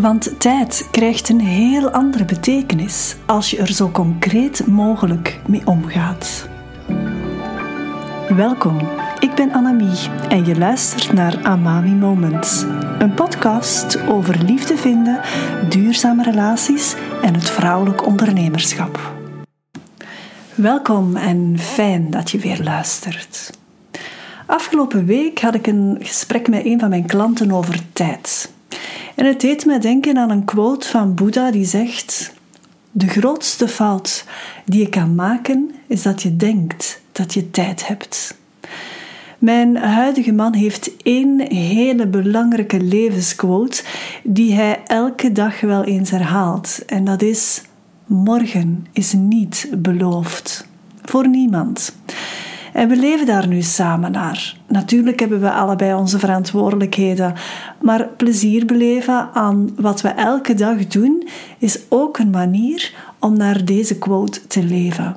Want tijd krijgt een heel andere betekenis als je er zo concreet mogelijk mee omgaat. Welkom, ik ben Annemie en je luistert naar Amami Moments, een podcast over liefde vinden, duurzame relaties en het vrouwelijk ondernemerschap. Welkom en fijn dat je weer luistert. Afgelopen week had ik een gesprek met een van mijn klanten over tijd. En het deed me denken aan een quote van Boeddha die zegt: De grootste fout die je kan maken is dat je denkt dat je tijd hebt. Mijn huidige man heeft één hele belangrijke levensquote die hij elke dag wel eens herhaalt. En dat is: Morgen is niet beloofd. Voor niemand. En we leven daar nu samen naar. Natuurlijk hebben we allebei onze verantwoordelijkheden, maar plezier beleven aan wat we elke dag doen is ook een manier om naar deze quote te leven.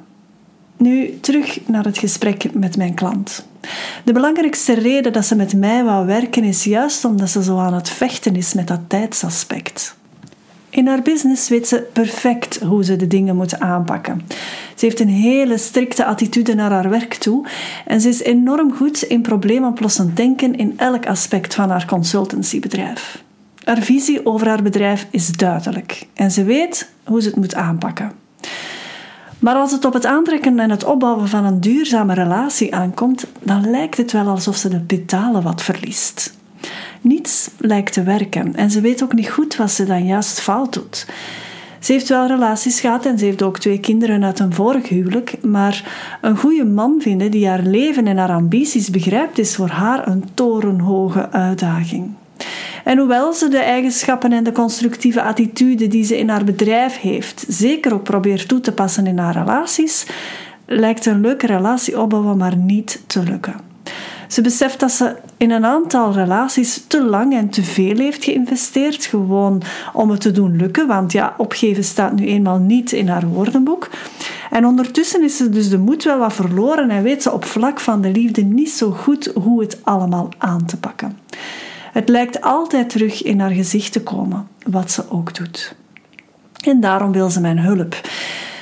Nu terug naar het gesprek met mijn klant. De belangrijkste reden dat ze met mij wou werken is juist omdat ze zo aan het vechten is met dat tijdsaspect. In haar business weet ze perfect hoe ze de dingen moet aanpakken. Ze heeft een hele strikte attitude naar haar werk toe en ze is enorm goed in probleemoplossend denken in elk aspect van haar consultancybedrijf. Haar visie over haar bedrijf is duidelijk en ze weet hoe ze het moet aanpakken. Maar als het op het aantrekken en het opbouwen van een duurzame relatie aankomt, dan lijkt het wel alsof ze de petalen wat verliest. Niets lijkt te werken en ze weet ook niet goed wat ze dan juist fout doet. Ze heeft wel relaties gehad en ze heeft ook twee kinderen uit een vorig huwelijk, maar een goede man vinden die haar leven en haar ambities begrijpt is voor haar een torenhoge uitdaging. En hoewel ze de eigenschappen en de constructieve attitude die ze in haar bedrijf heeft, zeker ook probeert toe te passen in haar relaties, lijkt een leuke relatie opbouwen maar niet te lukken. Ze beseft dat ze in een aantal relaties te lang en te veel heeft geïnvesteerd, gewoon om het te doen lukken, want ja, opgeven staat nu eenmaal niet in haar woordenboek. En ondertussen is ze dus de moed wel wat verloren en weet ze op vlak van de liefde niet zo goed hoe het allemaal aan te pakken. Het lijkt altijd terug in haar gezicht te komen, wat ze ook doet. En daarom wil ze mijn hulp.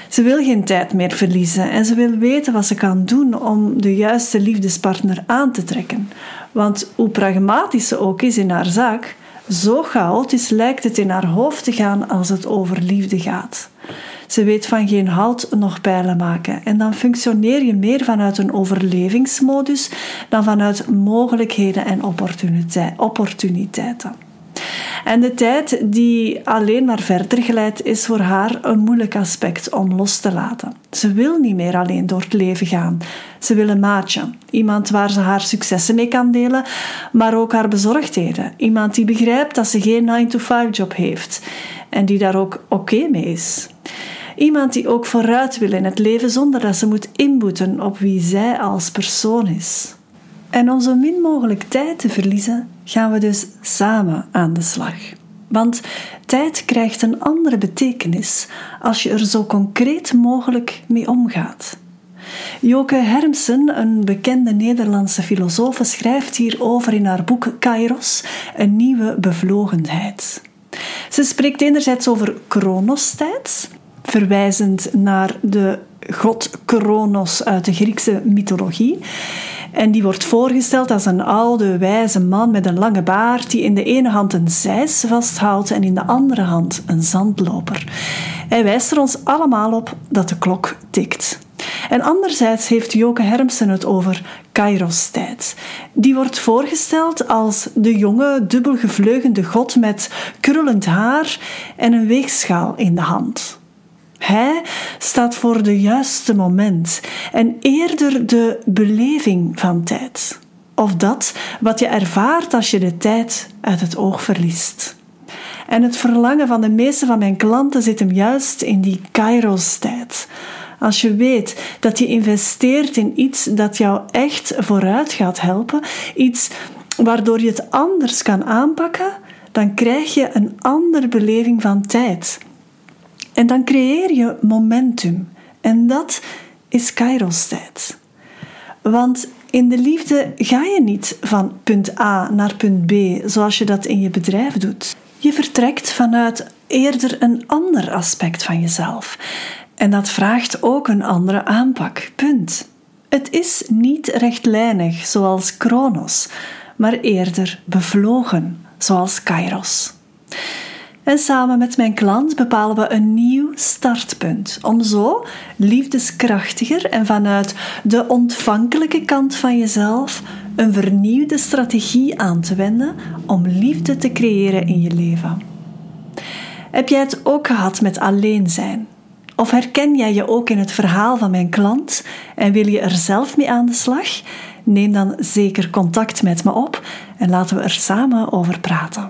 Ze wil geen tijd meer verliezen en ze wil weten wat ze kan doen om de juiste liefdespartner aan te trekken. Want hoe pragmatisch ze ook is in haar zaak, zo chaotisch lijkt het in haar hoofd te gaan als het over liefde gaat. Ze weet van geen hout nog pijlen maken en dan functioneer je meer vanuit een overlevingsmodus dan vanuit mogelijkheden en opportuniteiten. En de tijd die alleen maar verder glijdt, is voor haar een moeilijk aspect om los te laten. Ze wil niet meer alleen door het leven gaan. Ze wil een maatje. Iemand waar ze haar successen mee kan delen, maar ook haar bezorgdheden. Iemand die begrijpt dat ze geen 9-to-5 job heeft en die daar ook oké mee is. Iemand die ook vooruit wil in het leven zonder dat ze moet inboeten op wie zij als persoon is. En om zo min mogelijk tijd te verliezen, gaan we dus samen aan de slag. Want tijd krijgt een andere betekenis als je er zo concreet mogelijk mee omgaat. Joke Hermsen, een bekende Nederlandse filosoof, schrijft hierover in haar boek Kairos, een nieuwe bevlogenheid. Ze spreekt enerzijds over chronostijd, verwijzend naar de god Kronos uit de Griekse mythologie. En die wordt voorgesteld als een oude, wijze man met een lange baard die in de ene hand een zeis vasthoudt en in de andere hand een zandloper. Hij wijst er ons allemaal op dat de klok tikt. En anderzijds heeft Joke Hermsen het over Kairos-tijd. Die wordt voorgesteld als de jonge, dubbelgevleugende god met krullend haar en een weegschaal in de hand. Hij staat voor de juiste moment en eerder de beleving van tijd. Of dat wat je ervaart als je de tijd uit het oog verliest. En het verlangen van de meeste van mijn klanten zit hem juist in die Kairos-tijd. Als je weet dat je investeert in iets dat jou echt vooruit gaat helpen, iets waardoor je het anders kan aanpakken, dan krijg je een andere beleving van tijd. En dan creëer je momentum. En dat is Kairos-tijd. Want in de liefde ga je niet van punt A naar punt B zoals je dat in je bedrijf doet. Je vertrekt vanuit eerder een ander aspect van jezelf. En dat vraagt ook een andere aanpak. Punt. Het is niet rechtlijnig zoals Kronos, maar eerder bevlogen zoals Kairos. En samen met mijn klant bepalen we een nieuw startpunt om zo liefdeskrachtiger en vanuit de ontvankelijke kant van jezelf een vernieuwde strategie aan te wenden om liefde te creëren in je leven. Heb jij het ook gehad met alleen zijn? Of herken jij je ook in het verhaal van mijn klant en wil je er zelf mee aan de slag? Neem dan zeker contact met me op en laten we er samen over praten.